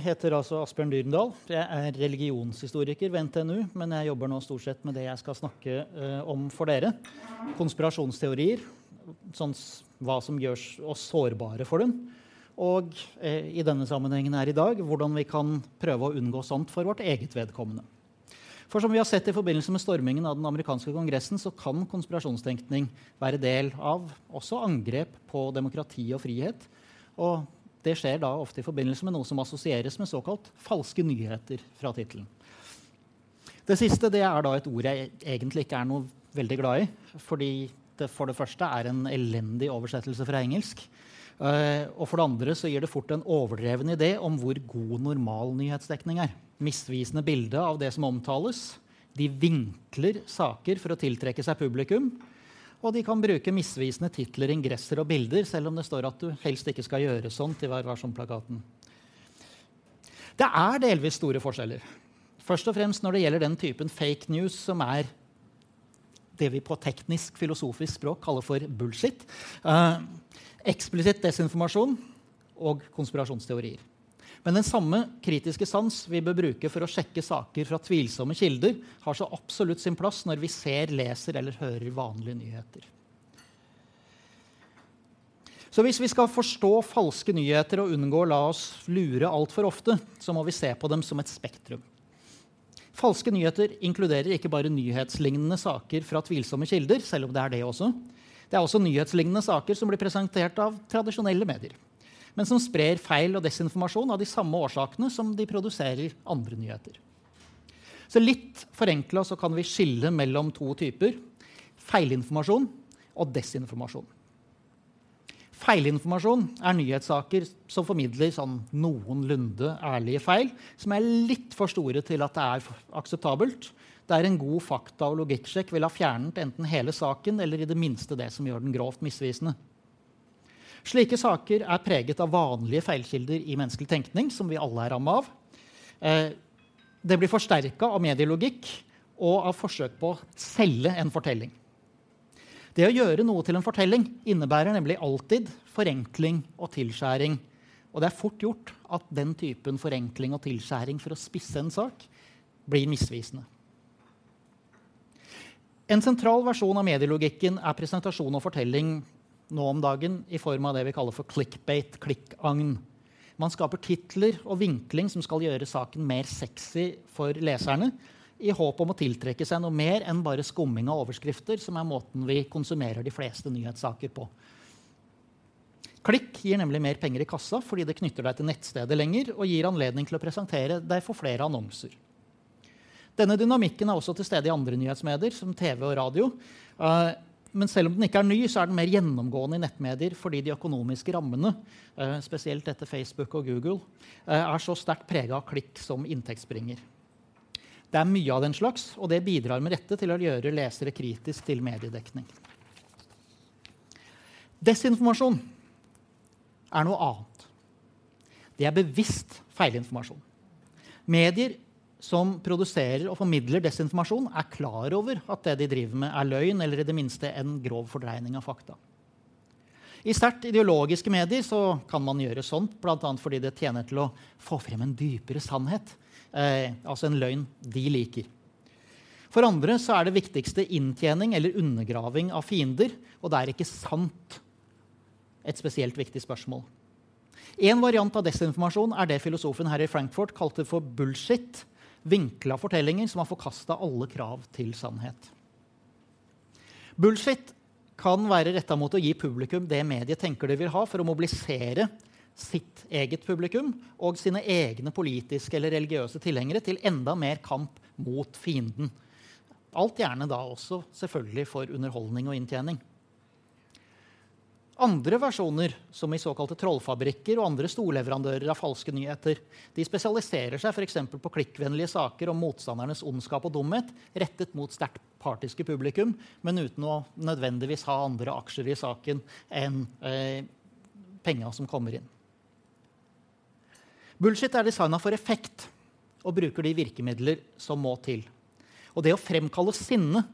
Heter altså Asbjørn Dyrendal. Jeg er religionshistoriker ved NTNU, men jeg jobber nå stort sett med det jeg skal snakke uh, om for dere. Konspirasjonsteorier. Sånn, hva som gjør oss sårbare for dem. Og uh, i denne sammenhengen her i dag hvordan vi kan prøve å unngå sånt for vårt eget vedkommende. For som vi har sett i forbindelse med stormingen av den amerikanske kongressen, så kan konspirasjonstenkning være del av også angrep på demokrati og frihet. Og det skjer da ofte i forbindelse med noe som assosieres med såkalt falske nyheter fra tittelen. Det siste det er da et ord jeg egentlig ikke er noe veldig glad i. Fordi det for det første er en elendig oversettelse fra engelsk. Eh, og for det andre så gir det fort en overdreven idé om hvor god normal nyhetsdekning er. Misvisende bilde av det som omtales. De vinkler saker for å tiltrekke seg publikum. Og de kan bruke misvisende titler, ingresser og bilder, selv om det står at du helst ikke skal gjøre sånt i Vær varsom-plakaten. Det er delvis store forskjeller. Først og fremst når det gjelder den typen fake news som er det vi på teknisk filosofisk språk kaller for bullshit. Eh, eksplisitt desinformasjon og konspirasjonsteorier. Men den samme kritiske sans vi bør bruke for å sjekke saker fra tvilsomme kilder, har så absolutt sin plass når vi ser, leser eller hører vanlige nyheter. Så hvis vi skal forstå falske nyheter og unngå å la oss lure altfor ofte, så må vi se på dem som et spektrum. Falske nyheter inkluderer ikke bare nyhetslignende saker fra tvilsomme kilder, selv om det er det også. Det er også nyhetslignende saker som blir presentert av tradisjonelle medier, men som sprer feil og desinformasjon av de samme årsakene som de produserer andre nyheter. Så litt forenkla kan vi skille mellom to typer feilinformasjon og desinformasjon. Feilinformasjon er nyhetssaker som formidler sånn noenlunde ærlige feil, som er litt for store til at det er akseptabelt. Der en god fakta- og logikksjekk vil ha fjernet enten hele saken eller i det minste det som gjør den grovt misvisende. Slike saker er preget av vanlige feilkilder i menneskelig tenkning, som vi alle er rammet av. Eh, Det blir forsterka av medielogikk og av forsøk på å selge en fortelling. Det å gjøre noe til en fortelling innebærer nemlig alltid forenkling og tilskjæring. Og det er fort gjort at den typen forenkling og tilskjæring for å spisse en sak blir misvisende. En sentral versjon av medielogikken er presentasjon og fortelling nå om dagen i form av det vi kaller for clickbait, klikkagn. Man skaper titler og vinkling som skal gjøre saken mer sexy for leserne, i håp om å tiltrekke seg noe mer enn bare skumming av overskrifter, som er måten vi konsumerer de fleste nyhetssaker på. Klikk gir nemlig mer penger i kassa fordi det knytter deg til nettstedet lenger og gir anledning til å presentere deg for flere annonser. Denne dynamikken er også til stede i andre nyhetsmedier, som TV og radio. Eh, Men selv om den ikke er ny, så er den mer gjennomgående i nettmedier fordi de økonomiske rammene, eh, spesielt etter Facebook og Google, eh, er så sterkt prega av klikk som inntektsbringer. Det er mye av den slags, og det bidrar med rette til å gjøre lesere kritisk til mediedekning. Desinformasjon er noe annet. Det er bevisst feilinformasjon. Medier som produserer og formidler desinformasjon, er klar over at det de driver med, er løgn eller i det minste en grov fordreining av fakta. I sterkt ideologiske medier kan man gjøre sånt, bl.a. fordi det tjener til å få frem en dypere sannhet. Eh, altså en løgn de liker. For andre er det viktigste inntjening eller undergraving av fiender, og det er ikke sant et spesielt viktig spørsmål. En variant av desinformasjon er det filosofen her i Frankfurt kalte for bullshit. Vinkla fortellinger som har forkasta alle krav til sannhet. Bullshit kan være retta mot å gi publikum det mediet tenker de vil ha, for å mobilisere sitt eget publikum og sine egne politiske eller religiøse tilhengere til enda mer kamp mot fienden. Alt gjerne da også selvfølgelig for underholdning og inntjening. Andre versjoner, som i såkalte trollfabrikker og andre storleverandører av falske nyheter, de spesialiserer seg f.eks. på klikkvennlige saker om motstandernes ondskap og dumhet rettet mot sterkt partiske publikum, men uten å nødvendigvis ha andre aksjer i saken enn eh, penga som kommer inn. Bullshit er designa for effekt og bruker de virkemidler som må til. Og det å fremkalle sinne,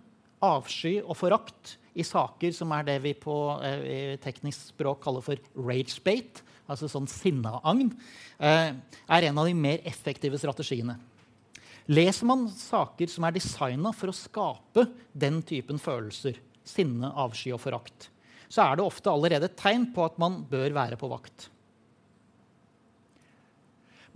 avsky og forakt i saker som er det vi på eh, teknisk språk kaller for rage bait, altså sånn sinneagn, eh, er en av de mer effektive strategiene. Leser man saker som er designa for å skape den typen følelser, sinne, avsky og forakt, så er det ofte allerede et tegn på at man bør være på vakt.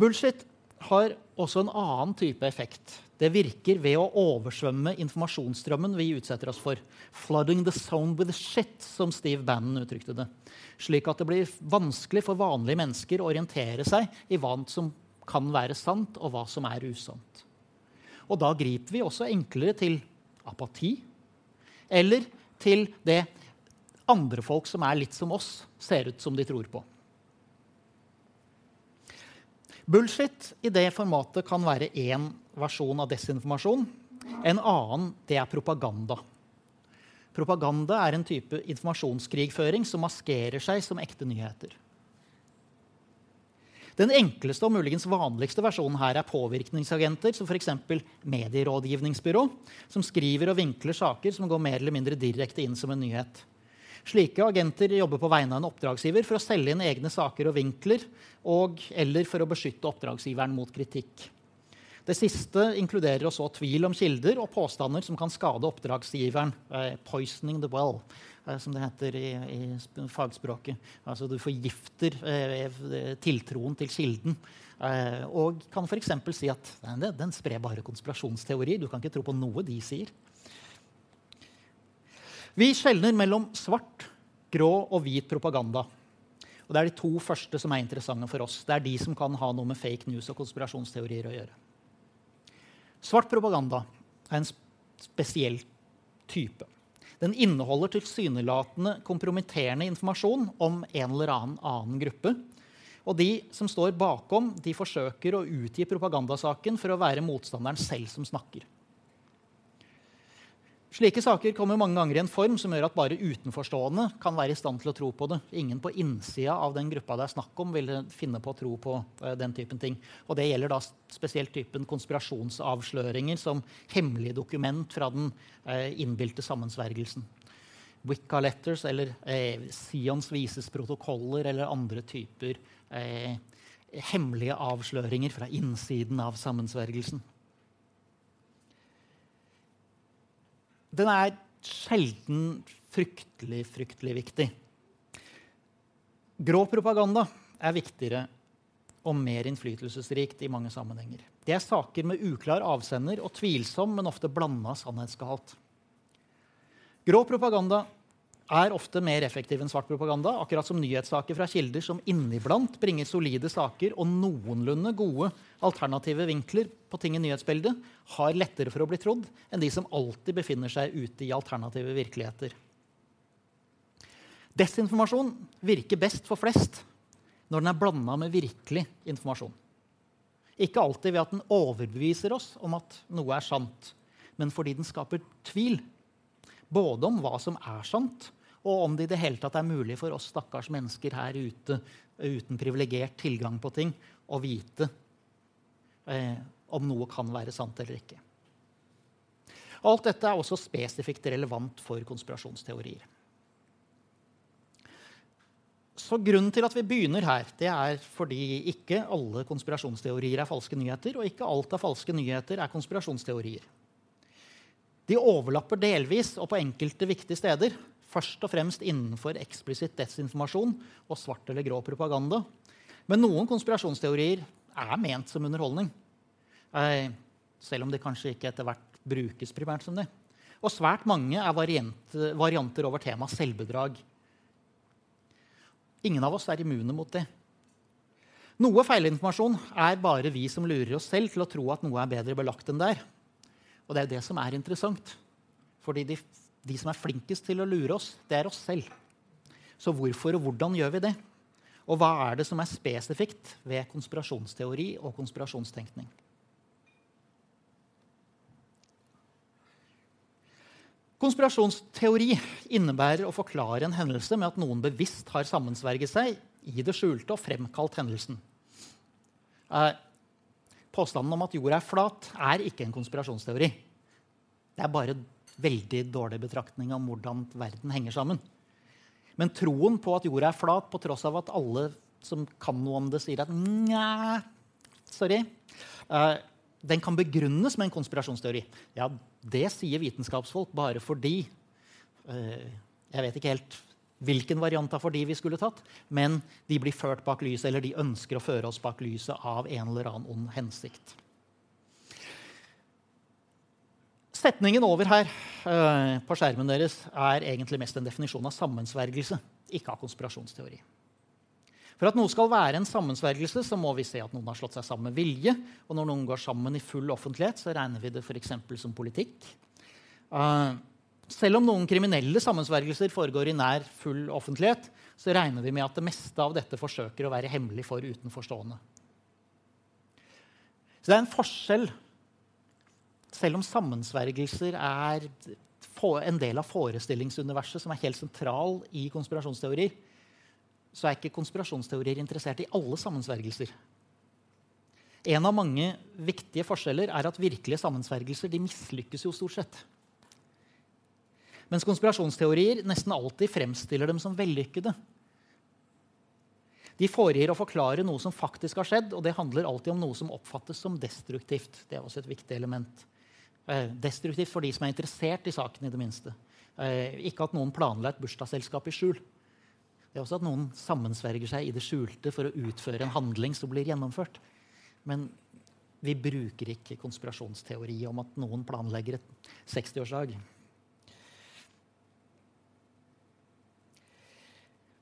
Bullshit har også en annen type effekt. Det virker ved å oversvømme informasjonsstrømmen vi utsetter oss for. 'Flooding the zone with shit', som Steve Bannon uttrykte det. Slik at det blir vanskelig for vanlige mennesker å orientere seg i hva som kan være sant, og hva som er usant. Og da griper vi også enklere til apati eller til det andre folk som er litt som oss, ser ut som de tror på. Bullshit i det formatet kan være én versjon av desinformasjon. En annen det er propaganda. Propaganda er en type informasjonskrigføring som maskerer seg som ekte nyheter. Den enkleste og muligens vanligste versjonen her er påvirkningsagenter, som f.eks. medierådgivningsbyrå, som skriver og vinkler saker som går mer eller mindre direkte inn som en nyhet. Slike agenter jobber på vegne av en oppdragsgiver for å selge inn egne saker og vinkler, og, eller for å beskytte oppdragsgiveren mot kritikk. Det siste inkluderer også tvil om kilder og påstander som kan skade oppdragsgiveren. Eh, 'Poisoning the well', eh, som det heter i, i fagspråket. Altså Du forgifter eh, tiltroen til kilden. Og kan f.eks. si at den, den sprer bare konspirasjonsteorier. Du kan ikke tro på noe de sier. Vi skjelner mellom svart, grå og hvit propaganda. Og Det er de to første som er interessante for oss. Det er de som kan ha noe med fake news og konspirasjonsteorier å gjøre. Svart propaganda er en spesiell type. Den inneholder tilsynelatende kompromitterende informasjon om en eller annen annen gruppe. Og de som står bakom, de forsøker å utgi propagandasaken for å være motstanderen selv som snakker. Slike saker kommer mange ganger i en form som gjør at bare utenforstående kan være i stand til å tro på det. Ingen på innsida av den gruppa det er snakk om, vil finne på å tro på uh, den typen ting. Og det gjelder da spesielt typen konspirasjonsavsløringer som hemmelige dokument fra den uh, innbilte sammensvergelsen. Wicca letters eller eh, Sions vises protokoller eller andre typer eh, hemmelige avsløringer fra innsiden av sammensvergelsen. Den er sjelden fryktelig, fryktelig viktig. Grå propaganda er viktigere og mer innflytelsesrikt i mange sammenhenger. Det er saker med uklar avsender og tvilsom, men ofte blanda sannhetsgehalt. Grå propaganda er ofte mer effektiv enn svart propaganda, akkurat som nyhetssaker fra kilder som inniblant bringer solide saker og noenlunde gode alternative vinkler på ting i nyhetsbildet, har lettere for å bli trodd enn de som alltid befinner seg ute i alternative virkeligheter. Desinformasjon virker best for flest når den er blanda med virkelig informasjon. Ikke alltid ved at den overbeviser oss om at noe er sant, men fordi den skaper tvil. Både om hva som er sant, og om det i det hele tatt er mulig for oss stakkars mennesker her ute uten privilegert tilgang på ting å vite eh, om noe kan være sant eller ikke. Alt dette er også spesifikt relevant for konspirasjonsteorier. Så Grunnen til at vi begynner her, det er fordi ikke alle konspirasjonsteorier er falske nyheter, og ikke alt av falske nyheter er konspirasjonsteorier. De overlapper delvis og på enkelte viktige steder, Først og fremst innenfor eksplisitt desinformasjon og svart eller grå propaganda. Men noen konspirasjonsteorier er ment som underholdning. Eh, selv om de kanskje ikke etter hvert brukes primært som det. Og svært mange er variant, varianter over temaet selvbedrag. Ingen av oss er immune mot det. Noe feilinformasjon er bare vi som lurer oss selv til å tro at noe er bedre belagt enn det er. Og det er det som er interessant. Fordi de de som er flinkest til å lure oss, det er oss selv. Så hvorfor og hvordan gjør vi det? Og hva er det som er spesifikt ved konspirasjonsteori og konspirasjonstenkning? Konspirasjonsteori innebærer å forklare en hendelse med at noen bevisst har sammensverget seg i det skjulte og fremkalt hendelsen. Eh, påstanden om at jorda er flat, er ikke en konspirasjonsteori. Det er bare veldig dårlig betraktning om hvordan verden henger sammen. Men troen på at jorda er flat, på tross av at alle som kan noe om det, sier at nja, sorry, Uh, den kan begrunnes med en konspirasjonsteori. Ja, det sier vitenskapsfolk bare fordi uh, Jeg vet ikke helt hvilken variant av fordi vi skulle tatt, men de blir ført bak lyset, eller de ønsker å føre oss bak lyset av en eller annen ond hensikt. Setningen over her uh, på skjermen deres er egentlig mest en definisjon av sammensvergelse, ikke av konspirasjonsteori. For at noe skal være en sammensvergelse, så må vi se at noen har slått seg sammen med vilje. Og når noen går sammen i full offentlighet, så regner vi det f.eks. som politikk. Uh, selv om noen kriminelle sammensvergelser foregår i nær full offentlighet, så regner vi med at det meste av dette forsøker å være hemmelig for utenforstående. Så det er en forskjell, selv om sammensvergelser er en del av forestillingsuniverset som er helt sentral i konspirasjonsteorier, så er ikke konspirasjonsteorier interessert i alle sammensvergelser. En av mange viktige forskjeller er at virkelige sammensvergelser de mislykkes jo stort sett. Mens konspirasjonsteorier nesten alltid fremstiller dem som vellykkede. De foregir å forklare noe som faktisk har skjedd, og det handler alltid om noe som oppfattes som destruktivt. Det er også et viktig element. Eh, destruktivt for de som er interessert i saken. i det minste. Eh, ikke at noen planla et bursdagsselskap i skjul. Det er også at noen sammensverger seg i det skjulte for å utføre en handling som blir gjennomført. Men vi bruker ikke konspirasjonsteori om at noen planlegger et 60-årsdag.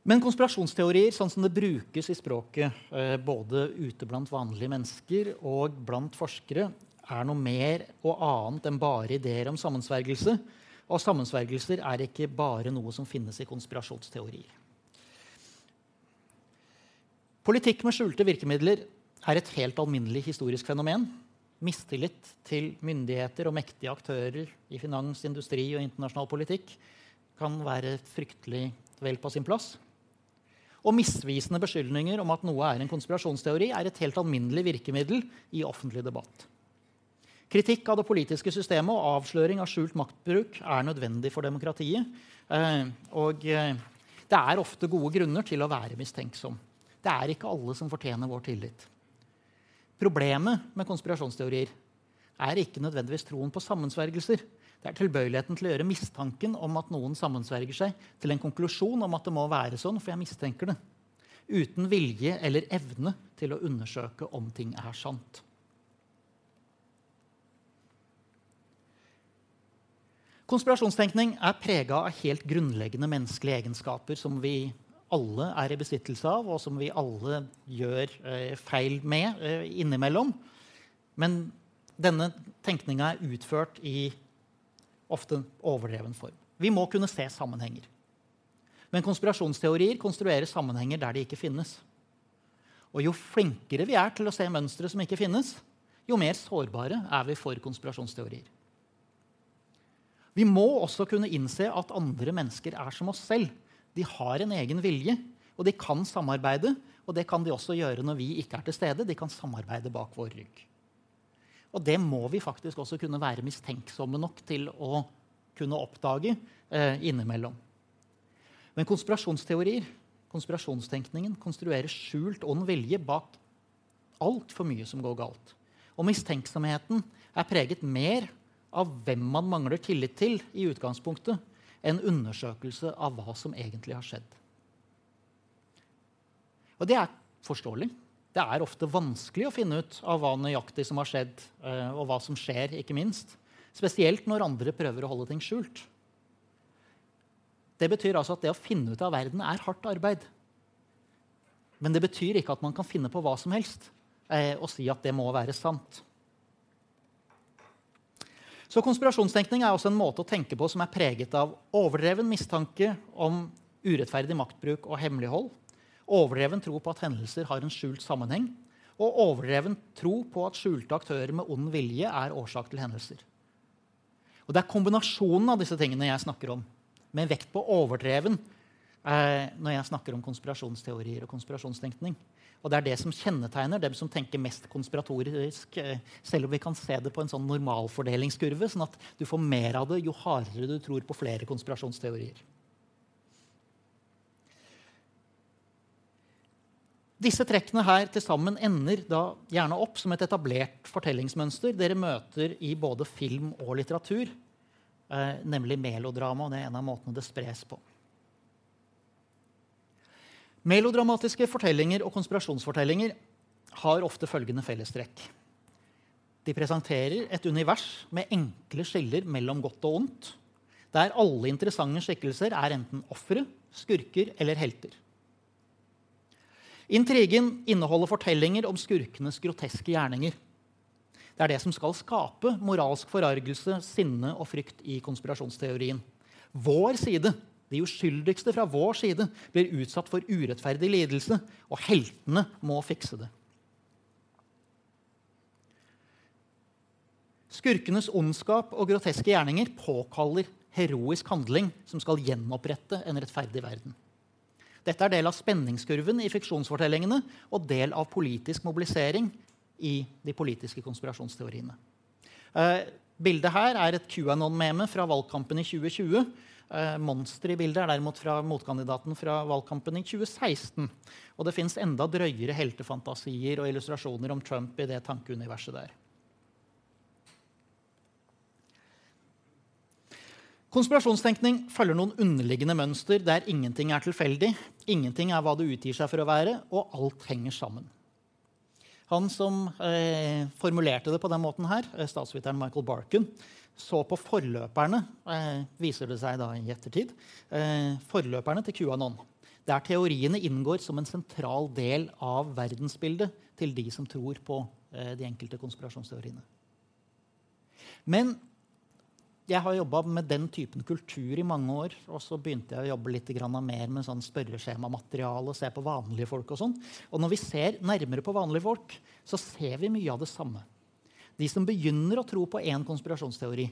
Men konspirasjonsteorier sånn som det brukes i språket eh, både ute blant vanlige mennesker og blant forskere, er noe mer og annet enn bare ideer om sammensvergelse. Og sammensvergelser er ikke bare noe som finnes i konspirasjonsteorier. Politikk med skjulte virkemidler er et helt alminnelig historisk fenomen. Mistillit til myndigheter og mektige aktører i finans, industri og internasjonal politikk kan være fryktelig vel på sin plass. Og misvisende beskyldninger om at noe er en konspirasjonsteori, er et helt alminnelig virkemiddel i offentlig debatt. Kritikk av det politiske systemet og avsløring av skjult maktbruk er nødvendig for demokratiet. Eh, og eh, det er ofte gode grunner til å være mistenksom. Det er ikke alle som fortjener vår tillit. Problemet med konspirasjonsteorier er ikke nødvendigvis troen på sammensvergelser. Det er tilbøyeligheten til å gjøre mistanken om at noen sammensverger seg, til en konklusjon om at det må være sånn, for jeg mistenker det. Uten vilje eller evne til å undersøke om ting er sant. Konspirasjonstenkning er prega av helt grunnleggende menneskelige egenskaper som vi alle er i besittelse av, og som vi alle gjør eh, feil med eh, innimellom. Men denne tenkninga er utført i ofte overdreven form. Vi må kunne se sammenhenger. Men konspirasjonsteorier konstruerer sammenhenger der de ikke finnes. Og jo flinkere vi er til å se mønstre som ikke finnes, jo mer sårbare er vi for konspirasjonsteorier. Vi må også kunne innse at andre mennesker er som oss selv de har en egen vilje, og de kan samarbeide. Og det kan de også gjøre når vi ikke er til stede. De kan samarbeide bak vår rygg. Og det må vi faktisk også kunne være mistenksomme nok til å kunne oppdage eh, innimellom. Men konspirasjonsteorier, konspirasjonstenkningen, konstruerer skjult ond vilje bak altfor mye som går galt. Og mistenksomheten er preget mer av hvem man mangler tillit til, i utgangspunktet, en undersøkelse av hva som egentlig har skjedd. Og det er forståelig. Det er ofte vanskelig å finne ut av hva nøyaktig som har skjedd, eh, og hva som skjer, ikke minst. Spesielt når andre prøver å holde ting skjult. Det betyr altså at det å finne ut av verden er hardt arbeid. Men det betyr ikke at man kan finne på hva som helst eh, og si at det må være sant. Så konspirasjonstenkning er også en måte å tenke på som er preget av overdreven mistanke om urettferdig maktbruk og hemmelighold, overdreven tro på at hendelser har en skjult sammenheng, og overdreven tro på at skjulte aktører med ond vilje er årsak til hendelser. Og Det er kombinasjonen av disse tingene jeg snakker om, med vekt på overdreven eh, når jeg snakker om konspirasjonsteorier og konspirasjonstenkning. Og det er det som kjennetegner dem som tenker mest konspiratorisk, eh, selv om vi kan se det på en sånn normalfordelingskurve, sånn at du får mer av det jo hardere du tror på flere konspirasjonsteorier. Disse trekkene her til sammen ender da gjerne opp som et etablert fortellingsmønster dere møter i både film og litteratur, eh, nemlig melodrama. og Det er en av måtene det spres på. Melodramatiske fortellinger og konspirasjonsfortellinger har ofte følgende fellestrekk. De presenterer et univers med enkle skiller mellom godt og ondt, der alle interessante skikkelser er enten ofre, skurker eller helter. Intrigen inneholder fortellinger om skurkenes groteske gjerninger. Det er det som skal skape moralsk forargelse, sinne og frykt i konspirasjonsteorien. Vår side de uskyldigste fra vår side blir utsatt for urettferdig lidelse, og heltene må fikse det. Skurkenes ondskap og groteske gjerninger påkaller heroisk handling som skal gjenopprette en rettferdig verden. Dette er del av spenningskurven i fiksjonsfortellingene og del av politisk mobilisering i de politiske konspirasjonsteoriene. Eh, bildet her er et QAnon-meme fra valgkampen i 2020 Eh, monster i bildet er derimot fra motkandidaten fra valgkampen i 2016. Og det fins enda drøyere heltefantasier og illustrasjoner om Trump i det tankeuniverset der. Konspirasjonstenkning følger noen underliggende mønster der ingenting er tilfeldig, ingenting er hva det utgir seg for å være, og alt henger sammen. Han som eh, formulerte det på den måten her, eh, statsviteren Michael Barkin, så på forløperne, eh, viser det seg da i ettertid, eh, forløperne til QAnon. Der teoriene inngår som en sentral del av verdensbildet til de som tror på eh, de enkelte konspirasjonsteoriene. Men jeg har jobba med den typen kultur i mange år. Og så begynte jeg å jobbe litt mer med sånn spørreskjemamateriale og se på vanlige folk. Og sånn. Og når vi ser nærmere på vanlige folk, så ser vi mye av det samme. De som begynner å tro på én konspirasjonsteori,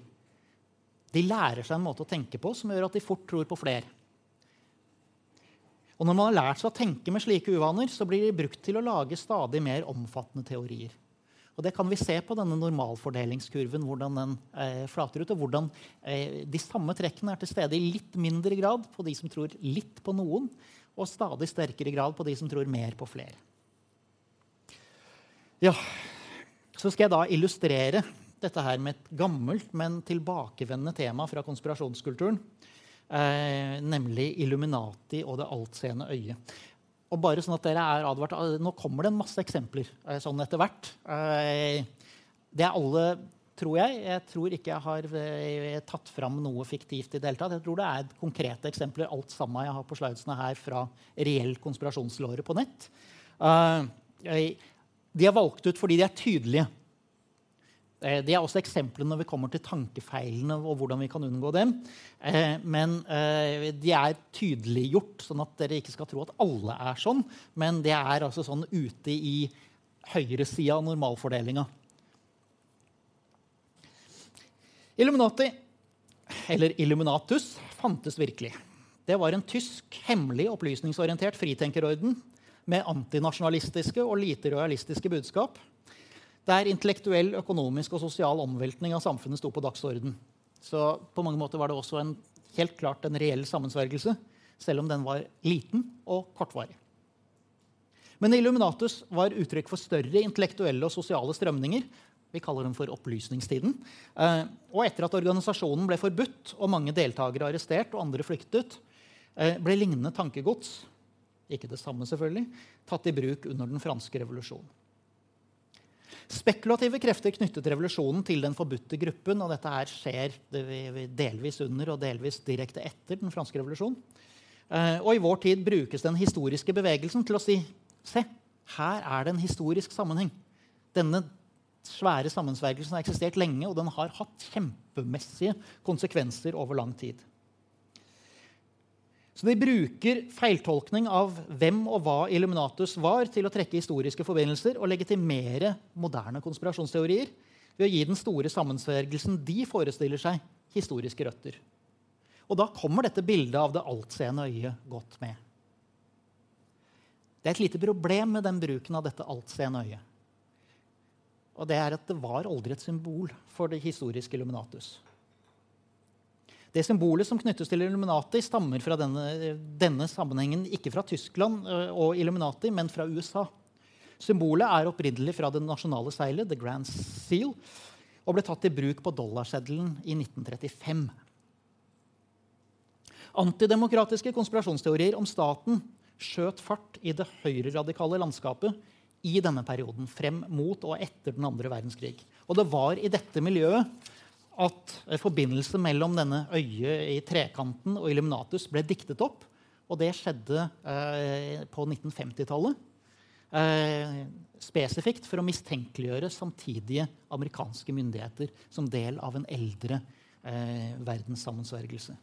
de lærer seg en måte å tenke på som gjør at de fort tror på flere. Og når man har lært seg å tenke med slike uvaner, så blir de brukt til å lage stadig mer omfattende teorier. Og Det kan vi se på denne normalfordelingskurven, hvordan den eh, flater ut. Og hvordan eh, de samme trekkene er til stede i litt mindre grad på de som tror litt på noen, og stadig sterkere grad på de som tror mer på flere. Ja, så skal jeg da illustrere dette her med et gammelt, men tilbakevendende tema fra konspirasjonskulturen. Eh, nemlig Illuminati og det altseende øyet. Og bare sånn at dere er advart, eh, Nå kommer det en masse eksempler eh, sånn etter hvert. Eh, det er alle, tror jeg. Jeg tror ikke jeg har eh, tatt fram noe fiktivt. i det hele tatt. Jeg tror det er konkrete eksempler alt sammen jeg har på slidesene her fra reell konspirasjonslåre på nett. Eh, de er valgt ut fordi de er tydelige. Det de er også eksempler når vi kommer til tankefeilene og hvordan vi kan unngå dem. Eh, men eh, de er tydeliggjort, sånn at dere ikke skal tro at alle er sånn. Men det er altså sånn ute i høyresida av normalfordelinga. Illuminati, eller Illuminatus, fantes virkelig. Det var en tysk, hemmelig, opplysningsorientert fritenkerorden med antinasjonalistiske og lite realistiske budskap, der intellektuell, økonomisk og sosial omveltning av samfunnet sto på dagsorden. Så på mange måter var det også en, helt klart en reell sammensvergelse, selv om den var liten og kortvarig. Men Illuminatus var uttrykk for større intellektuelle og sosiale strømninger. Vi kaller dem for opplysningstiden. Eh, og etter at organisasjonen ble forbudt og mange deltakere arrestert og andre flyktet, eh, ble lignende tankegods ikke det samme selvfølgelig, tatt i bruk under den franske revolusjonen. Spekulative krefter knyttet revolusjonen til den forbudte gruppen. og Dette her skjer delvis under og delvis direkte etter den franske revolusjonen. Eh, og I vår tid brukes den historiske bevegelsen til å si se, her er det en historisk sammenheng. Denne svære sammensvergelsen har eksistert lenge, og den har hatt kjempemessige konsekvenser over lang tid. Så de bruker feiltolkning av hvem og hva Illuminatus var, til å trekke historiske forbindelser og legitimere moderne konspirasjonsteorier ved å gi den store sammensvergelsen de forestiller seg, historiske røtter. Og da kommer dette bildet av det altseende øyet godt med. Det er et lite problem med den bruken av dette altseende øyet. Og det er at det var aldri et symbol for det historiske Illuminatus. Det symbolet som knyttes til Illuminati, stammer fra denne, denne sammenhengen ikke fra Tyskland og Illuminati, men fra USA. Symbolet er opprinnelig fra det nasjonale seilet, The Grand Seal, og ble tatt i bruk på dollarseddelen i 1935. Antidemokratiske konspirasjonsteorier om staten skjøt fart i det høyreradikale landskapet i denne perioden, frem mot og etter den andre verdenskrig. Og det var i dette miljøet at forbindelse mellom denne øyet i trekanten og Illuminatus ble diktet opp. Og det skjedde eh, på 1950-tallet. Eh, spesifikt for å mistenkeliggjøre samtidige amerikanske myndigheter som del av en eldre eh, verdenssammensvergelse.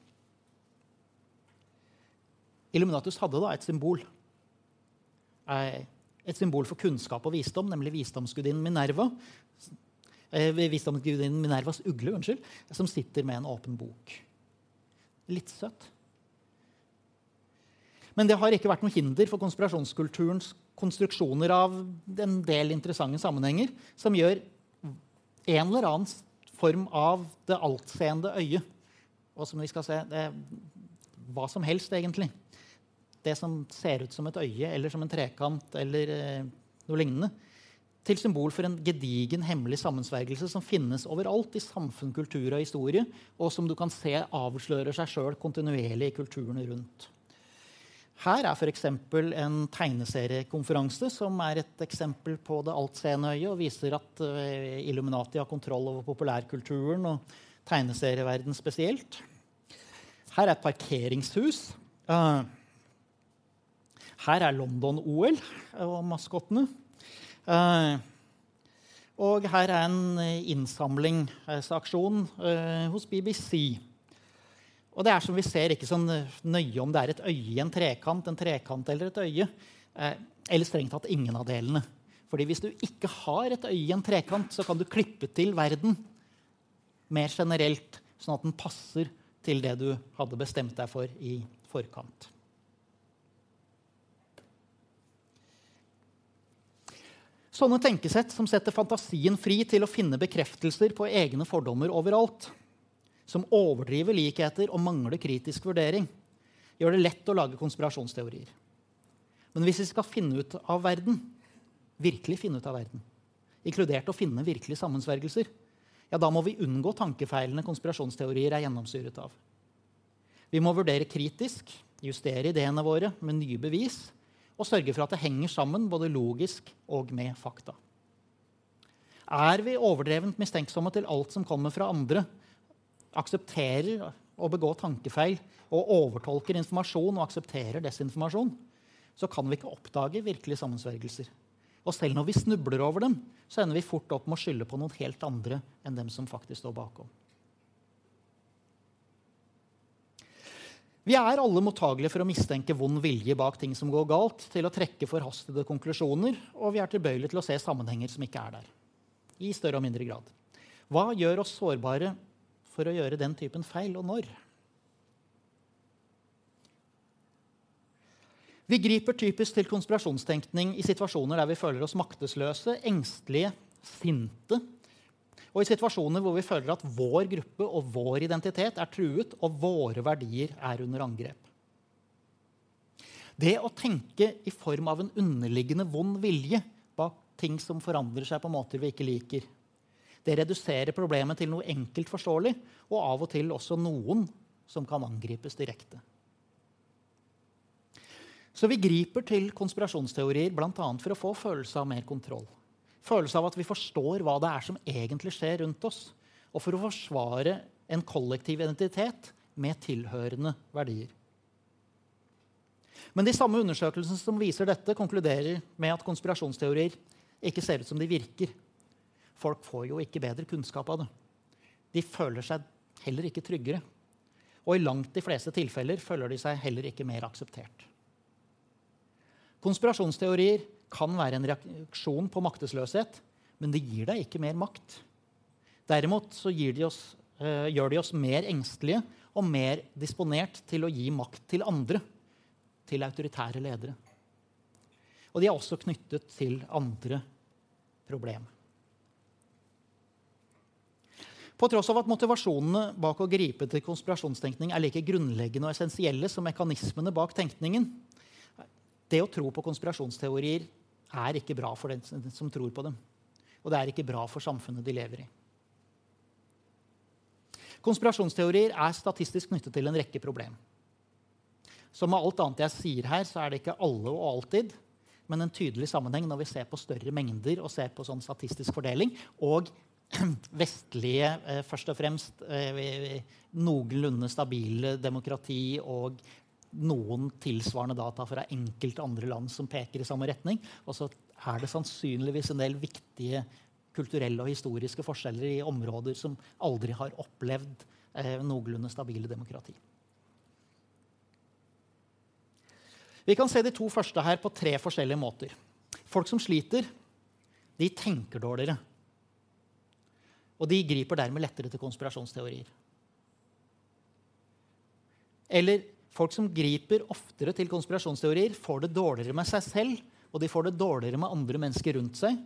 Illuminatus hadde da et symbol. Eh, et symbol for kunnskap og visdom, nemlig visdomsgudinnen Minerva, visdomsgudinnen Minervas ugle, unnskyld, som sitter med en åpen bok. Litt søtt. Men det har ikke vært noe hinder for konspirasjonskulturens konstruksjoner av en del interessante sammenhenger som gjør en eller annen form av det altseende øyet. Og som vi skal se det, hva som helst, egentlig. Det som ser ut som et øye eller som en trekant eller eh, noe lignende til symbol for en gedigen, hemmelig sammensvergelse som finnes overalt i samfunn, kultur og historie, og som du kan se avslører seg sjøl kontinuerlig i kulturene rundt. Her er f.eks. en tegneseriekonferanse som er et eksempel på det altseende øyet og viser at uh, Illuminati har kontroll over populærkulturen og tegneserieverdenen spesielt. Her er et parkeringshus. Uh, her er London-OL og maskottene. Uh, og her er en innsamlingsaksjon uh, hos BBC. Og det er som vi ser ikke sånn nøye om det er et øye i en trekant, en trekant eller et øye. Eller strengt tatt ingen av delene. Fordi hvis du ikke har et øye i en trekant, så kan du klippe til verden mer generelt, sånn at den passer til det du hadde bestemt deg for i forkant. Sånne tenkesett som setter fantasien fri til å finne bekreftelser på egne fordommer overalt, som overdriver likheter og mangler kritisk vurdering, gjør det lett å lage konspirasjonsteorier. Men hvis vi skal finne ut av verden, virkelig finne ut av verden, inkludert å finne virkelige sammensvergelser, ja, da må vi unngå tankefeilene konspirasjonsteorier er gjennomsyret av. Vi må vurdere kritisk, justere ideene våre med nye bevis og sørge for at det henger sammen både logisk og med fakta. Er vi overdrevent mistenksomme til alt som kommer fra andre, aksepterer å begå tankefeil og overtolker informasjon og aksepterer desinformasjon, så kan vi ikke oppdage virkelige sammensvergelser. Og selv når vi snubler over dem, så ender vi fort opp med å skylde på noen helt andre enn dem som faktisk står bakom. Vi er alle mottagelige for å mistenke vond vilje bak ting som går galt, til å trekke forhastede konklusjoner, og vi er tilbøyelige til å se sammenhenger som ikke er der. I større og mindre grad. Hva gjør oss sårbare for å gjøre den typen feil, og når? Vi griper typisk til konspirasjonstenkning i situasjoner der vi føler oss maktesløse, engstelige, sinte og i situasjoner hvor vi føler at vår gruppe og vår identitet er truet, og våre verdier er under angrep. Det å tenke i form av en underliggende vond vilje bak ting som forandrer seg på måter vi ikke liker, det reduserer problemet til noe enkelt forståelig, og av og til også noen som kan angripes direkte. Så vi griper til konspirasjonsteorier bl.a. for å få følelse av mer kontroll følelse av at vi forstår hva det er som egentlig skjer rundt oss, og for å forsvare en kollektiv identitet med tilhørende verdier. Men de samme undersøkelsene som viser dette, konkluderer med at konspirasjonsteorier ikke ser ut som de virker. Folk får jo ikke bedre kunnskap av det. De føler seg heller ikke tryggere. Og i langt de fleste tilfeller føler de seg heller ikke mer akseptert. Konspirasjonsteorier kan være en reaksjon på maktesløshet, men det gir deg ikke mer makt. Derimot de oss, eh, gjør de oss mer engstelige og mer disponert til å gi makt til andre, til autoritære ledere. Og de er også knyttet til andre problemer. På tross av at motivasjonene bak å gripe til konspirasjonstenkning er like grunnleggende og essensielle som mekanismene bak tenkningen, det å tro på konspirasjonsteorier er ikke bra for den som tror på dem. Og det er ikke bra for samfunnet de lever i. Konspirasjonsteorier er statistisk knyttet til en rekke problem. Som med alt annet jeg sier her, så er det ikke alle og alltid, men en tydelig sammenheng når vi ser på større mengder og ser på sånn statistisk fordeling, og vestlige, eh, først og fremst eh, noenlunde stabile demokrati og noen tilsvarende data fra enkelte andre land som peker i samme retning. Og så er det sannsynligvis en del viktige kulturelle og historiske forskjeller i områder som aldri har opplevd eh, noenlunde stabile demokrati. Vi kan se de to første her på tre forskjellige måter. Folk som sliter, de tenker dårligere. Og de griper dermed lettere til konspirasjonsteorier. Eller folk som griper oftere til konspirasjonsteorier, får det dårligere med seg selv, og de får det dårligere med andre mennesker rundt seg.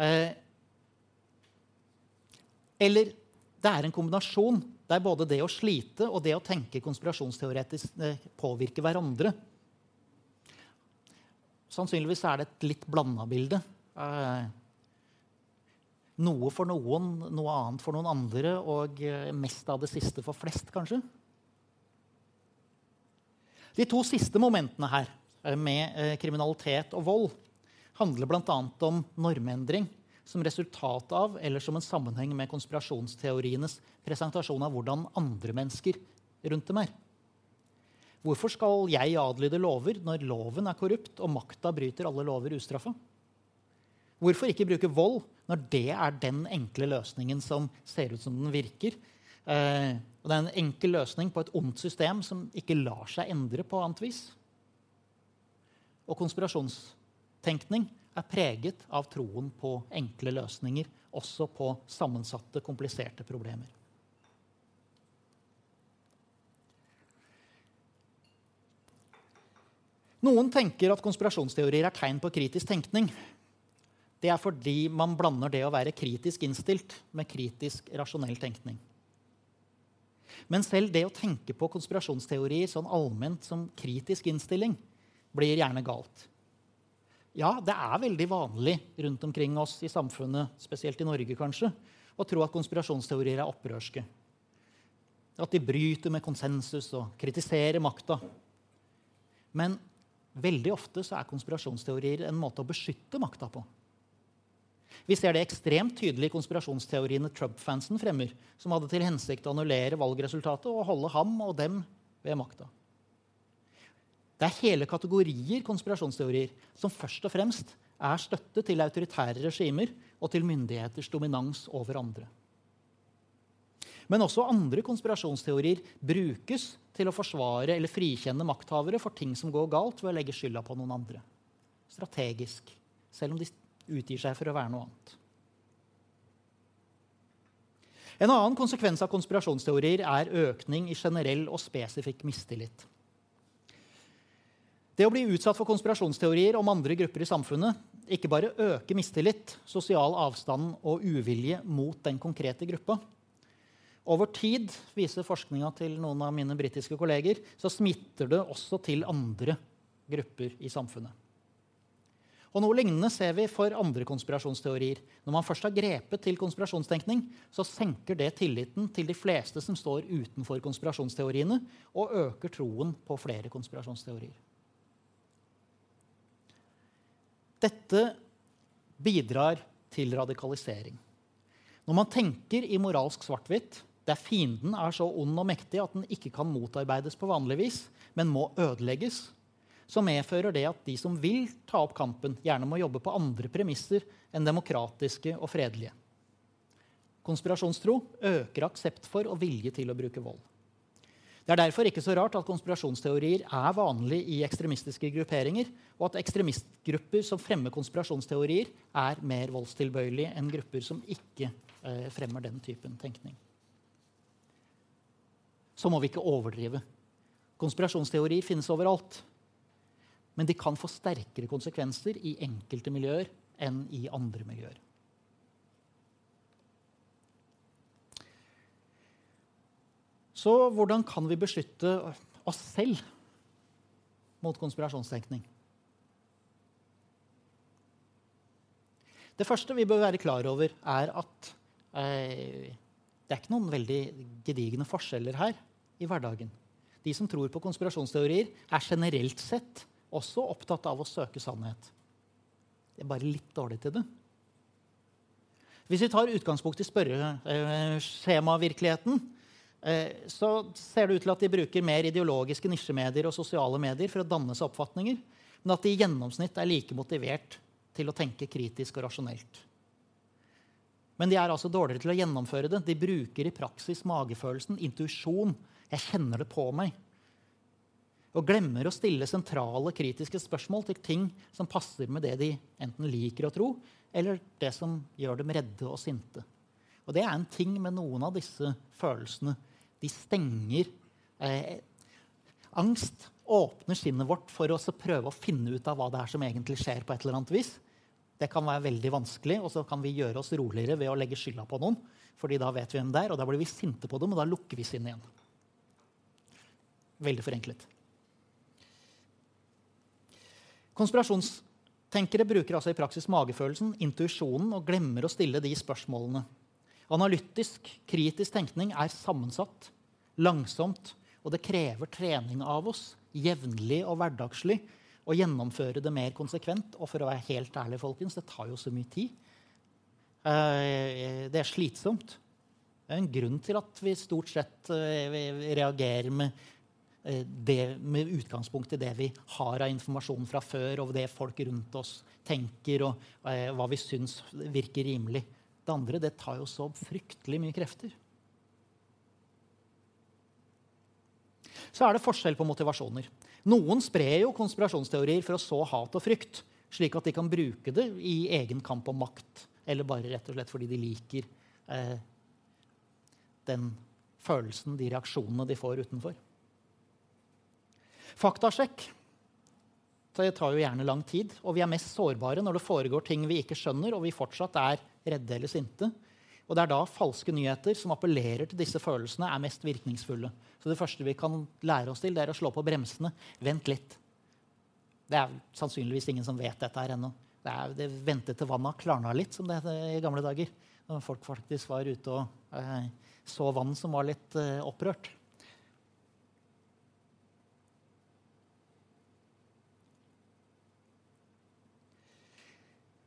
Eh, eller det er en kombinasjon der både det å slite og det å tenke konspirasjonsteoretisk eh, påvirker hverandre. Sannsynligvis er det et litt blanda bilde. Eh, noe for noen, noe annet for noen andre, og eh, mest av det siste for flest, kanskje. De to siste momentene her, eh, med eh, kriminalitet og vold, handler bl.a. om normendring som resultat av eller som en sammenheng med konspirasjonsteorienes presentasjon av hvordan andre mennesker rundt dem er. Hvorfor skal jeg adlyde lover når loven er korrupt og makta bryter alle lover ustraffa? Hvorfor ikke bruke vold når det er den enkle løsningen som ser ut som den virker? Eh, og det er en enkel løsning på et ondt system som ikke lar seg endre på annet vis. Og konspirasjonstenkning er preget av troen på enkle løsninger, også på sammensatte, kompliserte problemer. Noen tenker at konspirasjonsteorier er tegn på kritisk tenkning det er fordi man blander det å være kritisk innstilt med kritisk rasjonell tenkning. Men selv det å tenke på konspirasjonsteorier sånn allment som kritisk innstilling blir gjerne galt. Ja, det er veldig vanlig rundt omkring oss i samfunnet, spesielt i Norge kanskje, å tro at konspirasjonsteorier er opprørske. At de bryter med konsensus og kritiserer makta. Men veldig ofte så er konspirasjonsteorier en måte å beskytte makta på. Vi ser det ekstremt tydelig i konspirasjonsteoriene Trump-fansen fremmer, som hadde til hensikt å annullere valgresultatet og holde ham og dem ved makta. Det er hele kategorier konspirasjonsteorier som først og fremst er støtte til autoritære regimer og til myndigheters dominans over andre. Men også andre konspirasjonsteorier brukes til å forsvare eller frikjenne makthavere for ting som går galt, ved å legge skylda på noen andre. Strategisk, selv om de utgir seg for å være noe annet. En annen konsekvens av konspirasjonsteorier er økning i generell og spesifikk mistillit. Det å bli utsatt for konspirasjonsteorier om andre grupper i samfunnet ikke bare øker mistillit, sosial avstand og uvilje mot den konkrete gruppa. Over tid, viser forskninga til noen av mine britiske kolleger, så smitter det også til andre grupper i samfunnet. Og Noe lignende ser vi for andre konspirasjonsteorier. Når man først har grepet til konspirasjonstenkning, så senker det tilliten til de fleste som står utenfor konspirasjonsteoriene, og øker troen på flere konspirasjonsteorier. Dette bidrar til radikalisering. Når man tenker i moralsk svart-hvitt, der fienden er så ond og mektig at den ikke kan motarbeides på vanlig vis, men må ødelegges, så medfører det at de som vil ta opp kampen, gjerne må jobbe på andre premisser enn demokratiske og fredelige. Konspirasjonstro øker aksept for og vilje til å bruke vold. Det er derfor ikke så rart at konspirasjonsteorier er vanlig i ekstremistiske grupperinger, og at ekstremistgrupper som fremmer konspirasjonsteorier, er mer voldstilbøyelige enn grupper som ikke eh, fremmer den typen tenkning. Så må vi ikke overdrive. Konspirasjonsteorier finnes overalt. Men de kan få sterkere konsekvenser i enkelte miljøer enn i andre miljøer. Så hvordan kan vi beskytte oss selv mot konspirasjonstenkning? Det første vi bør være klar over, er at eh, det er ikke noen veldig gedigne forskjeller her i hverdagen. De som tror på konspirasjonsteorier, er generelt sett også opptatt av å søke sannhet. Det er bare litt dårlig til det. Hvis vi tar utgangspunkt i spørreskjemavirkeligheten, eh, så ser det ut til at de bruker mer ideologiske nisjemedier og sosiale medier for å danne seg oppfatninger, men at de i gjennomsnitt er like motivert til å tenke kritisk og rasjonelt. Men de er altså dårligere til å gjennomføre det. De bruker i praksis magefølelsen, intuisjon. Jeg kjenner det på meg og glemmer å stille sentrale kritiske spørsmål til ting som passer med det de enten liker å tro, eller det som gjør dem redde og sinte. Og det er en ting med noen av disse følelsene. De stenger eh, Angst åpner sinnet vårt for å prøve å finne ut av hva det er som egentlig skjer. på et eller annet vis. Det kan være veldig vanskelig, og så kan vi gjøre oss roligere ved å legge skylda på noen. fordi da vet vi hvem det er, og da blir vi sinte på dem, og da lukker vi sinnet igjen. Veldig forenklet. Konspirasjonstenkere bruker altså i praksis magefølelsen, intuisjonen, og glemmer å stille de spørsmålene. Analytisk, kritisk tenkning er sammensatt, langsomt, og det krever trening av oss jevnlig og hverdagslig å gjennomføre det mer konsekvent. Og for å være helt ærlig, folkens, det tar jo så mye tid. Eh, det er slitsomt. Det er en grunn til at vi stort sett eh, reagerer med det med utgangspunkt i det vi har av informasjon fra før, og det folk rundt oss tenker, og eh, hva vi syns virker rimelig. Det andre det tar jo så fryktelig mye krefter. Så er det forskjell på motivasjoner. Noen sprer jo konspirasjonsteorier for å så hat og frykt, slik at de kan bruke det i egen kamp om makt, eller bare rett og slett fordi de liker eh, den følelsen, de reaksjonene de får utenfor. Faktasjekk det tar jo gjerne lang tid, og vi er mest sårbare når det foregår ting vi ikke skjønner, og vi fortsatt er redde eller sinte. Og Det er da falske nyheter som appellerer til disse følelsene, er mest virkningsfulle. Så Det første vi kan lære oss til, det er å slå på bremsene. Vent litt. Det er sannsynligvis ingen som vet dette her ennå. Det, er, det Vente til vannet klarna litt, som det het i gamle dager. Når folk faktisk var ute og eh, så vann som var litt eh, opprørt.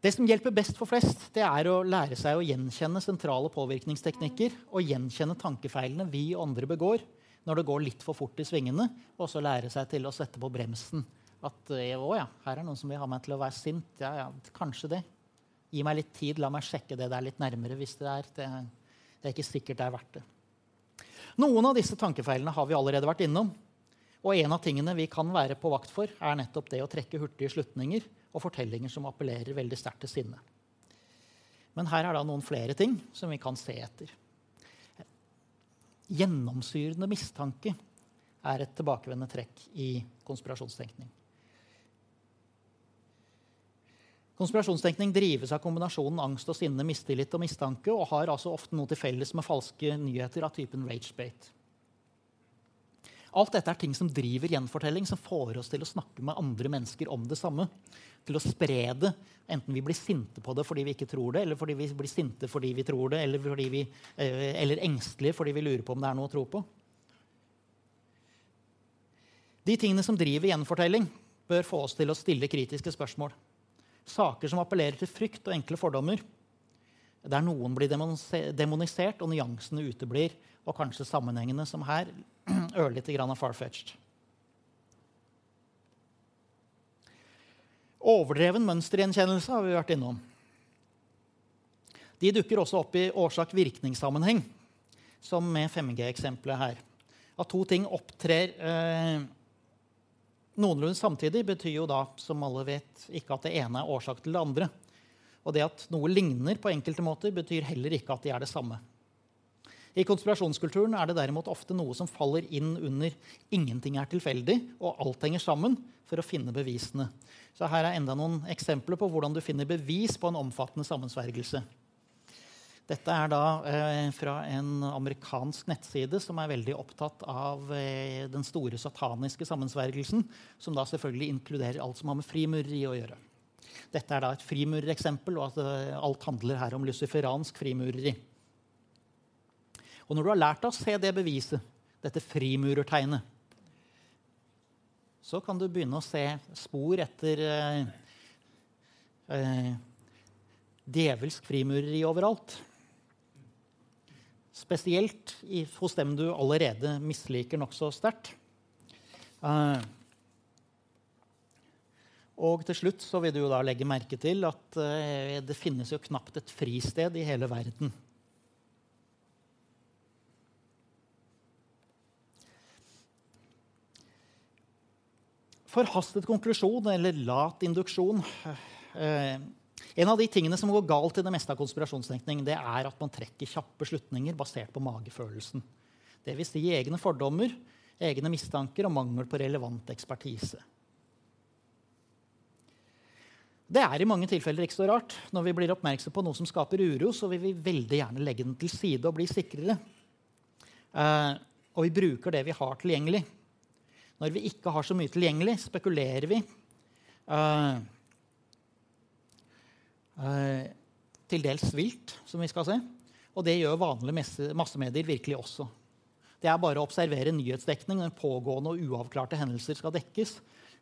Det som hjelper best for flest, det er å lære seg å gjenkjenne sentrale påvirkningsteknikker og gjenkjenne tankefeilene vi andre begår når det går litt for fort i svingene, og så lære seg til å sette på bremsen. At eh, å ja, her er noen som vil ha meg til å være sint. Ja, ja, kanskje det. Gi meg litt tid, la meg sjekke det der litt nærmere hvis det er. Det, det er ikke sikkert det er verdt det. Noen av disse tankefeilene har vi allerede vært innom. Og en av tingene vi kan være på vakt for, er nettopp det å trekke hurtige slutninger og fortellinger som appellerer veldig sterkt til sinne. Men her er da noen flere ting som vi kan se etter. Gjennomsyrende mistanke er et tilbakevendende trekk i konspirasjonstenkning. Konspirasjonstenkning drives av kombinasjonen angst og sinne, mistillit og mistanke, og har altså ofte noe til felles med falske nyheter av typen ragebate. Alt dette er ting som driver gjenfortelling, som får oss til å snakke med andre mennesker om det samme. Til å spre det, enten vi blir sinte på det fordi vi ikke tror det, eller fordi vi blir sinte fordi vi tror det, eller, vi, eh, eller engstelige fordi vi lurer på om det er noe å tro på. De tingene som driver gjenfortelling, bør få oss til å stille kritiske spørsmål. Saker som appellerer til frykt og enkle fordommer. Der noen blir demonisert og nyansene uteblir, og kanskje sammenhengene, som her, ørlite grann far-fetched. Overdreven mønstergjenkjennelse har vi vært innom. De dukker også opp i årsak-virkningssammenheng, som med 5G-eksempelet her. At to ting opptrer eh, noenlunde samtidig, betyr jo da, som alle vet, ikke at det ene er årsak til det andre. Og det at noe ligner på enkelte måter, betyr heller ikke at de er det samme. I konspirasjonskulturen er det derimot ofte noe som faller inn under 'ingenting er tilfeldig', og 'alt henger sammen', for å finne bevisene. Så her er enda noen eksempler på hvordan du finner bevis på en omfattende sammensvergelse. Dette er da eh, fra en amerikansk nettside som er veldig opptatt av eh, den store sataniske sammensvergelsen, som da selvfølgelig inkluderer alt som har med frimureri å gjøre. Dette er da et frimurereksempel, og at eh, alt handler her om luciferansk frimureri. Og når du har lært deg å se det beviset, dette frimurertegnet, så kan du begynne å se spor etter eh, eh, djevelsk frimureri overalt. Spesielt i, hos dem du allerede misliker nokså sterkt. Eh, og til slutt så vil du jo da legge merke til at eh, det finnes jo knapt et fristed i hele verden. Forhastet konklusjon eller lat induksjon eh, En av de tingene som går galt i det meste av konspirasjonstenkning, det er at man trekker kjappe slutninger basert på magefølelsen. Dvs. Si egne fordommer, egne mistanker og mangel på relevant ekspertise. Det er i mange tilfeller ikke så rart. Når vi blir oppmerksom på noe som skaper uro, så vil vi veldig gjerne legge den til side og bli sikrere. Eh, og vi bruker det vi har tilgjengelig. Når vi ikke har så mye tilgjengelig, spekulerer vi. Uh, uh, til dels vilt, som vi skal se. Og det gjør vanlige massemedier virkelig også. Det er bare å observere nyhetsdekning når pågående og uavklarte hendelser skal dekkes.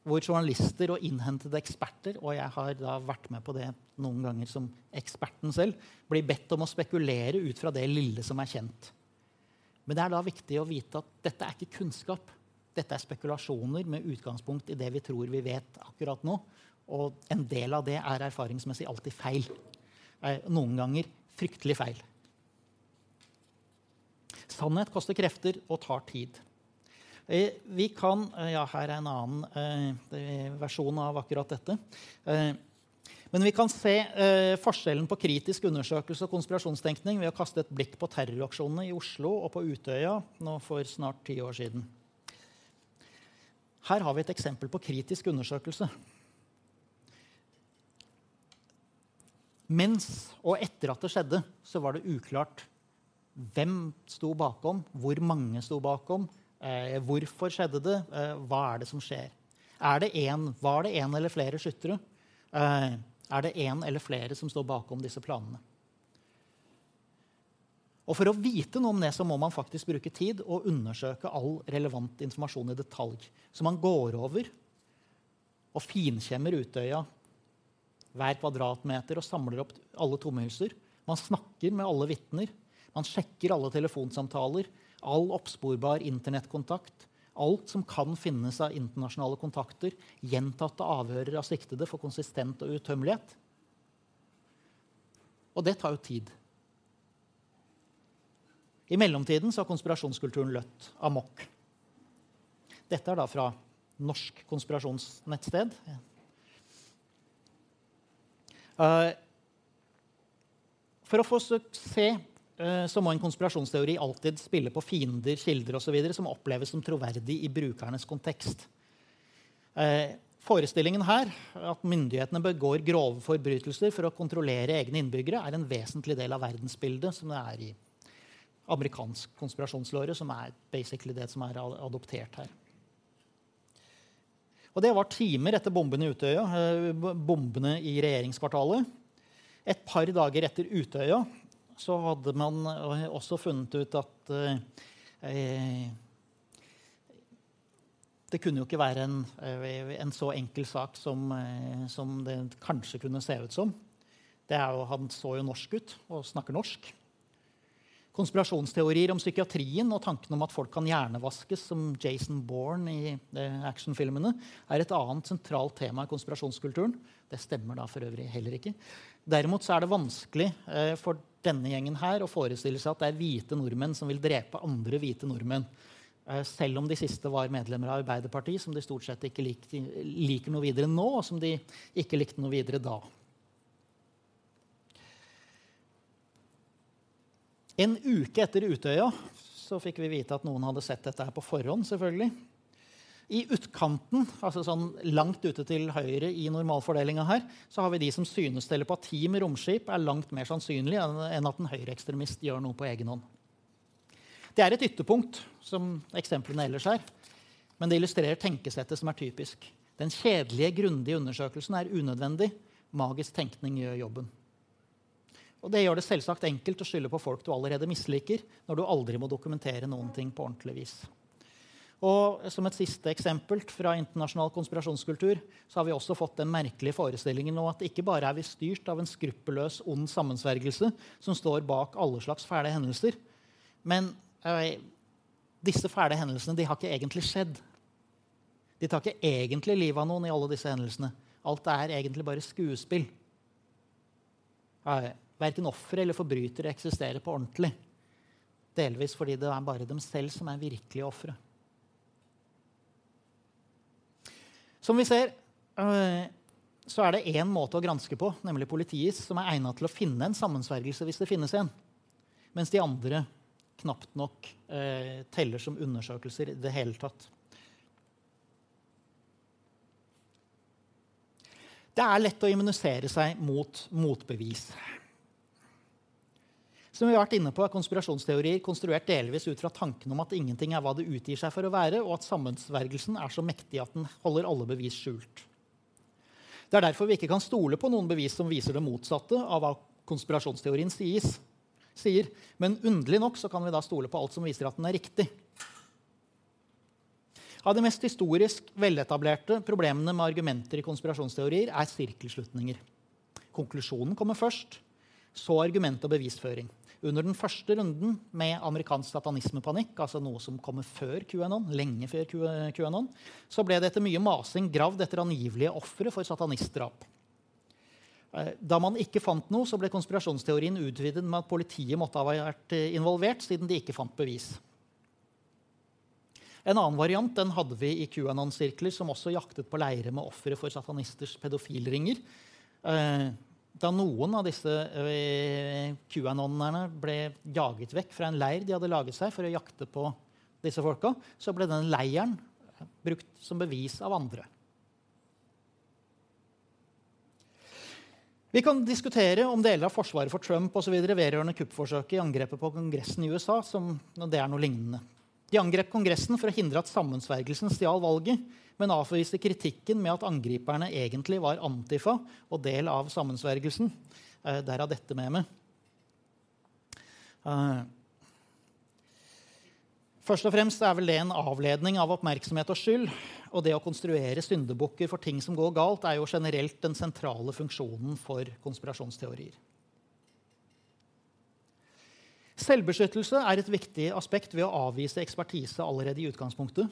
Hvor journalister og innhentede eksperter og jeg har da vært med på det noen ganger som eksperten selv, blir bedt om å spekulere ut fra det lille som er kjent. Men det er da viktig å vite at dette er ikke kunnskap. Dette er spekulasjoner med utgangspunkt i det vi tror vi vet akkurat nå. Og en del av det er erfaringsmessig alltid feil. Noen ganger fryktelig feil. Sannhet koster krefter og tar tid. Eh, vi kan, eh, ja, Her er en annen eh, versjon av akkurat dette. Men vi kan se forskjellen på kritisk undersøkelse og konspirasjonstenkning ved å kaste et blikk på terroraksjonene i Oslo og på Utøya nå for snart ti år siden. Her har vi et eksempel på kritisk undersøkelse. Mens og etter at det skjedde, så var det uklart hvem sto bakom, hvor mange sto bakom, eh, hvorfor skjedde det, eh, hva er det som skjer. Er det en, var det én eller flere skyttere? Eh, er det én eller flere som står bakom disse planene? Og For å vite noe om det så må man faktisk bruke tid og undersøke all relevant informasjon i detalj. Så man går over og finkjemmer Utøya hver kvadratmeter og samler opp alle tomhylser. Man snakker med alle vitner. Man sjekker alle telefonsamtaler, all oppsporbar internettkontakt. Alt som kan finnes av internasjonale kontakter. Gjentatte avhører av siktede for konsistent og utømmelighet. Og det tar jo tid. I mellomtiden har konspirasjonskulturen løtt amok. Dette er da fra norsk konspirasjonsnettsted. Uh, for å få suksess uh, så må en konspirasjonsteori alltid spille på fiender, kilder osv. som oppleves som troverdig i brukernes kontekst. Uh, forestillingen her, at myndighetene begår grove forbrytelser for å kontrollere egne innbyggere, er en vesentlig del av verdensbildet som det er i amerikansk konspirasjonslåre, som er basically det som er adoptert her. Og Det var timer etter bombene i Utøya, eh, bombene i regjeringskvartalet. Et par dager etter Utøya så hadde man eh, også funnet ut at eh, det kunne jo ikke være en, eh, en så enkel sak som, som, det kanskje kunne se ut som. Jo, han så jo norsk ut og snakker norsk. Konspirasjonsteorier om psykiatrien og tanken om at folk kan hjernevaskes, som Jason Bourne i eh, actionfilmene, er et annet sentralt tema i konspirasjonskulturen. Det stemmer da for øvrig heller ikke. Derimot er det vanskelig eh, for denne gjengen her å forestille seg at det er hvite nordmenn som vil drepe andre hvite nordmenn. Eh, selv om de siste var medlemmer av Arbeiderpartiet, som de stort sett ikke likte, liker noe videre nå, og som de ikke likte noe videre da. En uke etter Utøya så fikk vi vite at noen hadde sett dette her på forhånd. selvfølgelig. I utkanten, altså sånn langt ute til høyre i normalfordelinga her, så har vi de som synes telepati med romskip er langt mer sannsynlig enn at en høyreekstremist gjør noe på egen hånd. Det er et ytterpunkt, som eksemplene ellers er. Men det illustrerer tenkesettet som er typisk. Den kjedelige, grundige undersøkelsen er unødvendig. Magisk tenkning gjør jobben. Og Det gjør det selvsagt enkelt å skylde på folk du allerede misliker, når du aldri må dokumentere noen ting på ordentlig vis. Og som et siste eksempel fra internasjonal konspirasjonskultur så har vi også fått den merkelige forestillingen om at ikke bare er vi styrt av en skruppelløs, ond sammensvergelse som står bak alle slags fæle hendelser, men øh, disse fæle hendelsene de har ikke egentlig skjedd. De tar ikke egentlig livet av noen i alle disse hendelsene. Alt er egentlig bare skuespill. Verken ofre eller forbrytere eksisterer på ordentlig. Delvis fordi det er bare dem selv som er virkelige ofre. Som vi ser, øh, så er det én måte å granske på, nemlig politiets, som er egnet til å finne en sammensvergelse hvis det finnes en. Mens de andre knapt nok eh, teller som undersøkelser i det hele tatt. Det er lett å immunisere seg mot motbevis. Som vi har vært inne på, er Konspirasjonsteorier konstruert delvis ut fra tanken om at ingenting er hva det utgir seg for å være, og at sammensvergelsen er så mektig at den holder alle bevis skjult. Det er derfor vi ikke kan stole på noen bevis som viser det motsatte av hva konspirasjonsteorien sies, sier. Men underlig nok så kan vi da stole på alt som viser at den er riktig. Av de mest historisk veletablerte problemene med argumenter i konspirasjonsteorier er sirkelslutninger. Konklusjonen kommer først, så argument og bevisføring. Under den første runden med amerikansk satanismepanikk, altså noe som kommer før QAnon, lenge før QAnon, så ble det etter mye masing gravd etter angivelige ofre for satanistdrap. Eh, da man ikke fant noe, så ble konspirasjonsteorien utvidet med at politiet måtte ha vært eh, involvert, siden de ikke fant bevis. En annen variant den hadde vi i QAnon-sirkler, som også jaktet på leire med ofre for satanisters pedofilringer. Eh, da noen av disse QAnon-erne ble jaget vekk fra en leir de hadde laget seg for å jakte på disse folka, så ble den leiren brukt som bevis av andre. Vi kan diskutere om deler av forsvaret for Trump og så videre vedrørende kuppforsøket i angrepet på Kongressen i USA som det er noe lignende. De angrep Kongressen for å hindre at sammensvergelsen stjal valget, men avviste kritikken med at angriperne egentlig var Antifa og del av sammensvergelsen. Der Derav dette med meg. Uh, først og fremst er vel det en avledning av oppmerksomhet og skyld. Og det å konstruere syndebukker for ting som går galt, er jo generelt den sentrale funksjonen for konspirasjonsteorier. Selvbeskyttelse er et viktig aspekt ved å avvise ekspertise allerede i utgangspunktet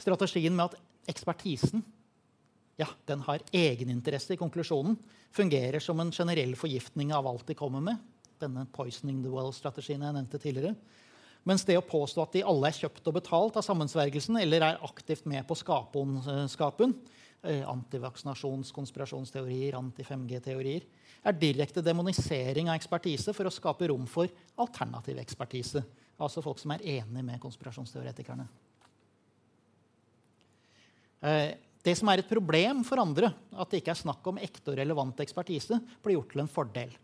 strategien med at ekspertisen ja, den har egeninteresse i konklusjonen, fungerer som en generell forgiftning av alt de kommer med. Denne 'poisoning the well'-strategien jeg nevnte tidligere. Mens det å påstå at de alle er kjøpt og betalt av sammensvergelsen eller er aktivt med på skapondskapen, eh, antivaksinasjons-, konspirasjonsteorier, anti-5G-teorier, er direkte demonisering av ekspertise for å skape rom for alternativ ekspertise. Altså folk som er enig med konspirasjonsteoretikerne. Eh, det som er et problem for andre, at det ikke er snakk om ekte og relevant ekspertise, blir gjort til en fordel.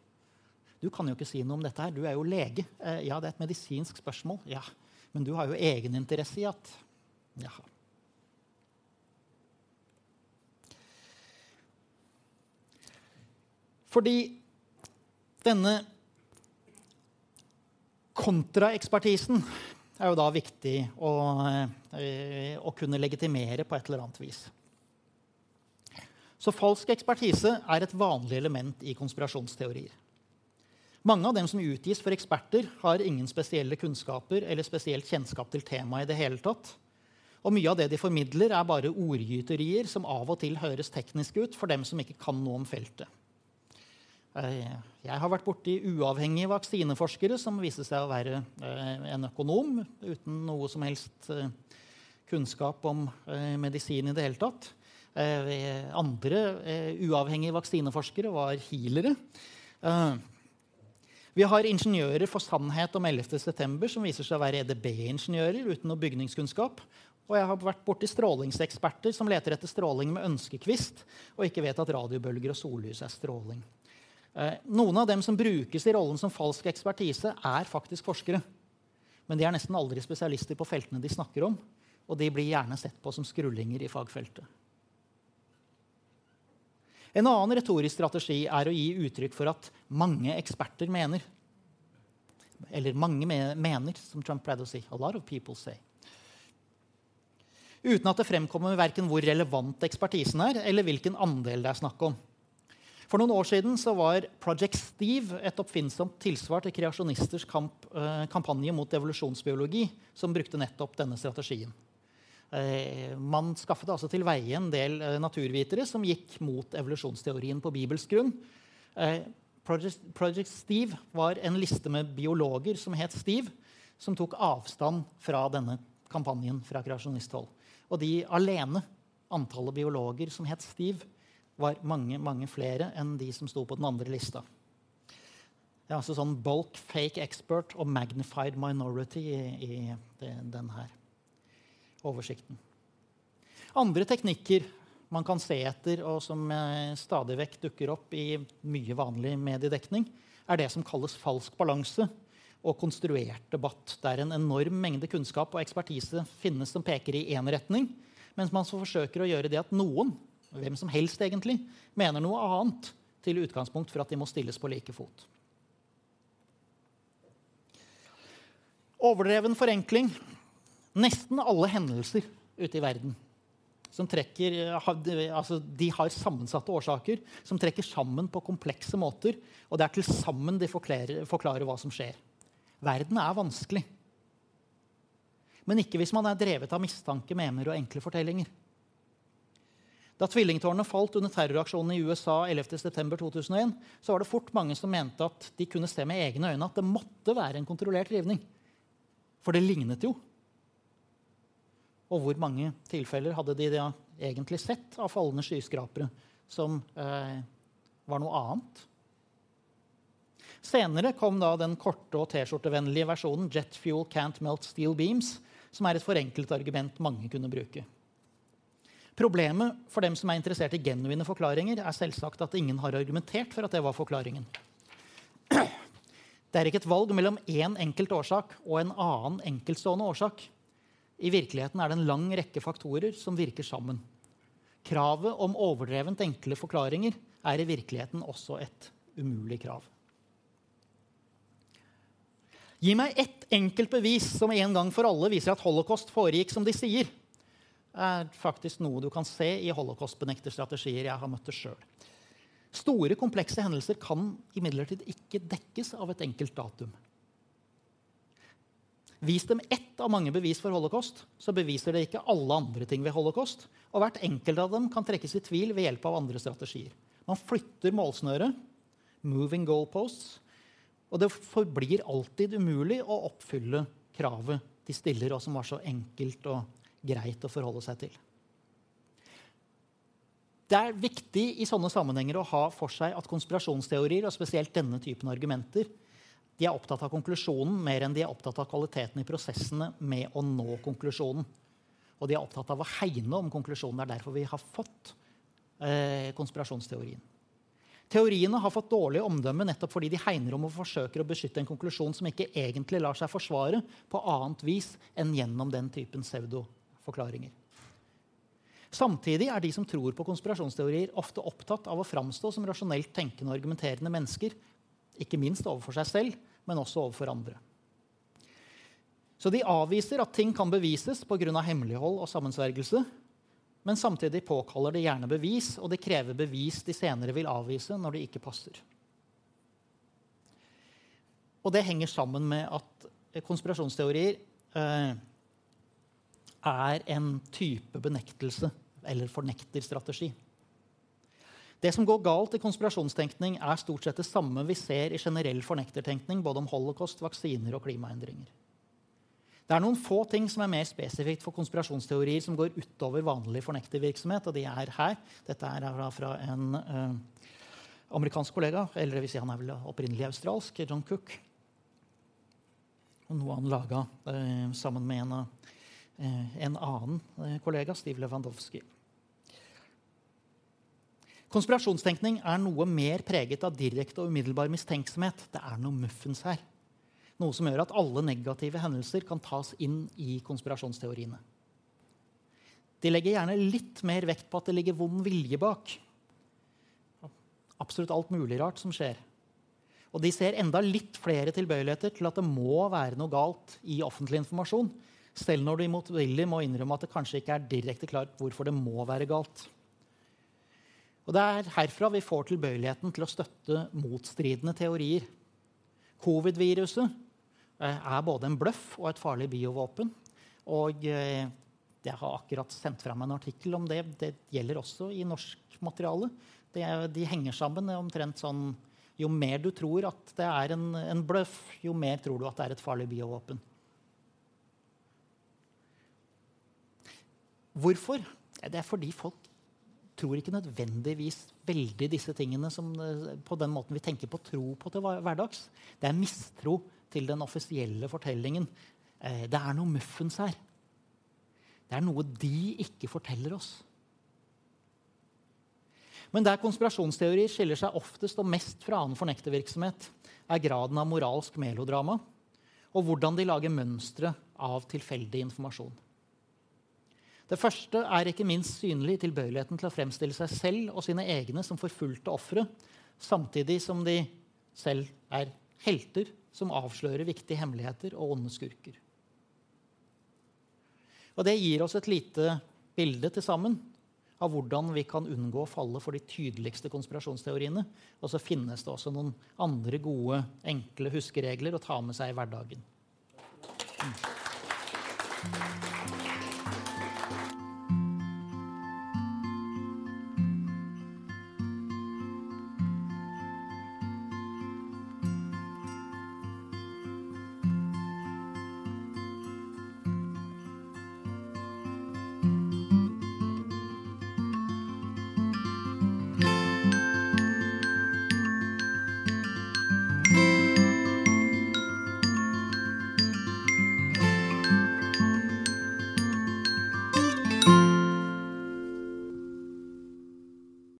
Du kan jo ikke si noe om dette her. Du er jo lege. Eh, ja, det er et medisinsk spørsmål. Ja, Men du har jo egeninteresse i at Jaha. Fordi denne kontraekspertisen er jo da viktig å, eh, å, kunne legitimere på et eller annet vis. Så falsk ekspertise er et vanlig element i konspirasjonsteorier. Mange av dem som utgis for eksperter, har ingen spesielle kunnskaper eller spesielt kjennskap til temaet i det hele tatt. Og mye av det de formidler, er bare ordgyterier som av og til høres tekniske ut for dem som ikke kan noe om feltet. Eh, jeg har vært borti uavhengige vaksineforskere som viste seg å være eh, en økonom uten noe som helst eh, kunnskap om medisin i det hele tatt. Andre uavhengige vaksineforskere var healere. Vi har ingeniører for sannhet om 11.9. som viser seg å være EDB-ingeniører uten noe bygningskunnskap. Og jeg har vært borti strålingseksperter som leter etter stråling med ønskekvist og ikke vet at radiobølger og sollys er stråling. Eh, noen av dem som brukes i rollen som falsk ekspertise, er faktisk forskere. Men de er nesten aldri spesialister på feltene de snakker om. Og de blir gjerne sett på som skrullinger i fagfeltet. En annen retorisk strategi er å gi uttrykk for at mange eksperter mener. Eller mange mener, som Trump pleide å si. A lot of people say. Uten at det fremkommer verken hvor relevant ekspertisen er, eller hvilken andel det er snakk om. For noen år siden var Project Steve et oppfinnsomt tilsvar til kreasjonisters kamp, eh, kampanje mot evolusjonsbiologi, som brukte nettopp denne strategien. Eh, man skaffet altså til veie en del eh, naturvitere som gikk mot evolusjonsteorien på bibelsk grunn. Project, Project, Steve var en liste med biologer som het Steve, som tok avstand fra denne kampanjen fra kreasjonisthold. Og de alene, antallet biologer som het Steve, var mange mange flere enn de som sto på den andre lista. Det er altså sånn bulk fake expert og magnified minority i, i denne oversikten. Andre teknikker man kan se etter, og som eh, stadig vekk dukker opp i mye vanlig mediedekning, er det som kalles falsk balanse og konstruert debatt, der en enorm mengde kunnskap og ekspertise finnes som peker i én retning, mens man så forsøker å gjøre det at noen hvem som helst egentlig, mener noe annet til utgangspunkt for at de må stilles på like fot. Overdreven forenkling. Nesten alle hendelser ute i verden som trekker, altså de har sammensatte årsaker som trekker sammen på komplekse måter. Og det er til sammen de forklarer, forklarer hva som skjer. Verden er vanskelig. Men ikke hvis man er drevet av mistanke, mener og enkle fortellinger. Da tvillingtårnene falt under terroraksjonen i USA 11.9.2001, så var det fort mange som mente at de kunne se med egne øyne at det måtte være en kontrollert rivning. For det lignet jo. Og hvor mange tilfeller hadde de da egentlig sett av fallende skyskrapere som eh, var noe annet? Senere kom da den korte og T-skjortevennlige versjonen Jet Fuel Can't Melt Steel Beams, som er et forenklet argument mange kunne bruke. Problemet for dem som er interessert i genuine forklaringer, er selvsagt at ingen har argumentert for at det var forklaringen. Det er ikke et valg mellom én enkelt årsak og en annen enkeltstående årsak. I virkeligheten er det en lang rekke faktorer som virker sammen. Kravet om overdrevent enkle forklaringer er i virkeligheten også et umulig krav. Gi meg ett enkelt bevis som en gang for alle viser at holocaust foregikk som de sier er faktisk noe du kan se i holocaust-benekterstrategier jeg har møtt sjøl. Store, komplekse hendelser kan imidlertid ikke dekkes av et enkelt datum. Vis dem ett av mange bevis for holocaust, så beviser det ikke alle andre ting ved holocaust. Og hvert enkelt av dem kan trekkes i tvil ved hjelp av andre strategier. Man flytter målsnøret, moving goalposts, og det forblir alltid umulig å oppfylle kravet de stiller, og som var så enkelt og greit å forholde seg til. Det er viktig i sånne sammenhenger å ha for seg at konspirasjonsteorier og spesielt denne typen argumenter de er opptatt av konklusjonen mer enn de er opptatt av kvaliteten i prosessene med å nå konklusjonen. Og de er opptatt av å hegne om konklusjonen. Det er derfor vi har fått eh, konspirasjonsteorien. Teoriene har fått dårlig omdømme nettopp fordi de hegner om og forsøker å beskytte en konklusjon som ikke egentlig lar seg forsvare på annet vis enn gjennom den typen pseudo forklaringer. Samtidig er de som tror på konspirasjonsteorier, ofte opptatt av å framstå som rasjonelt tenkende og argumenterende mennesker, ikke minst overfor seg selv, men også overfor andre. Så de avviser at ting kan bevises pga. hemmelighold og sammensvergelse. Men samtidig påkaller de gjerne bevis, og de krever bevis de senere vil avvise når det ikke passer. Og det henger sammen med at konspirasjonsteorier eh, er en type benektelse eller fornekterstrategi. Det som går galt i konspirasjonstenkning, er stort sett det samme vi ser i generell fornektertenkning både om holocaust, vaksiner og klimaendringer. Det er noen få ting som er mer spesifikt for konspirasjonsteorier som går utover vanlig fornektervirksomhet, og de er her. Dette er fra en uh, amerikansk kollega, eller det si han er vel opprinnelig australsk, John Cook. Og noe han laga uh, sammen med en, uh, en annen kollega, Steve Lewandowski. Konspirasjonstenkning er noe mer preget av direkte og umiddelbar mistenksomhet. Det er noe muffens her. Noe som gjør at alle negative hendelser kan tas inn i konspirasjonsteoriene. De legger gjerne litt mer vekt på at det ligger vond vilje bak. Absolutt alt mulig rart som skjer. Og de ser enda litt flere tilbøyeligheter til at det må være noe galt i offentlig informasjon, selv når du motvillig må innrømme at det kanskje ikke er direkte klart hvorfor det må være galt. Og Det er herfra vi får tilbøyeligheten til å støtte motstridende teorier. Covid-viruset eh, er både en bløff og et farlig biovåpen. Og eh, jeg har akkurat sendt fram en artikkel om det. Det gjelder også i norsk materiale. Er, de henger sammen omtrent sånn Jo mer du tror at det er en, en bløff, jo mer tror du at det er et farlig biovåpen. Hvorfor? Det er fordi folk tror ikke nødvendigvis veldig disse tingene som, eh, på den måten vi tenker på tro på til hverdags. Det er mistro til den offisielle fortellingen. Eh, det er noe muffens her. Det er noe de ikke forteller oss. Men der konspirasjonsteorier skiller seg oftest og mest fra annen fornektervirksomhet, er graden av moralsk melodrama og hvordan de lager mønstre av tilfeldig informasjon. Det første er ikke minst synlig tilbøyeligheten til å fremstille seg selv og sine egne som forfulgte ofre, samtidig som de selv er helter som avslører viktige hemmeligheter og onde skurker. Og Det gir oss et lite bilde til sammen av hvordan vi kan unngå å falle for de tydeligste konspirasjonsteoriene. Og så finnes det også noen andre gode, enkle huskeregler å ta med seg i hverdagen. Mm.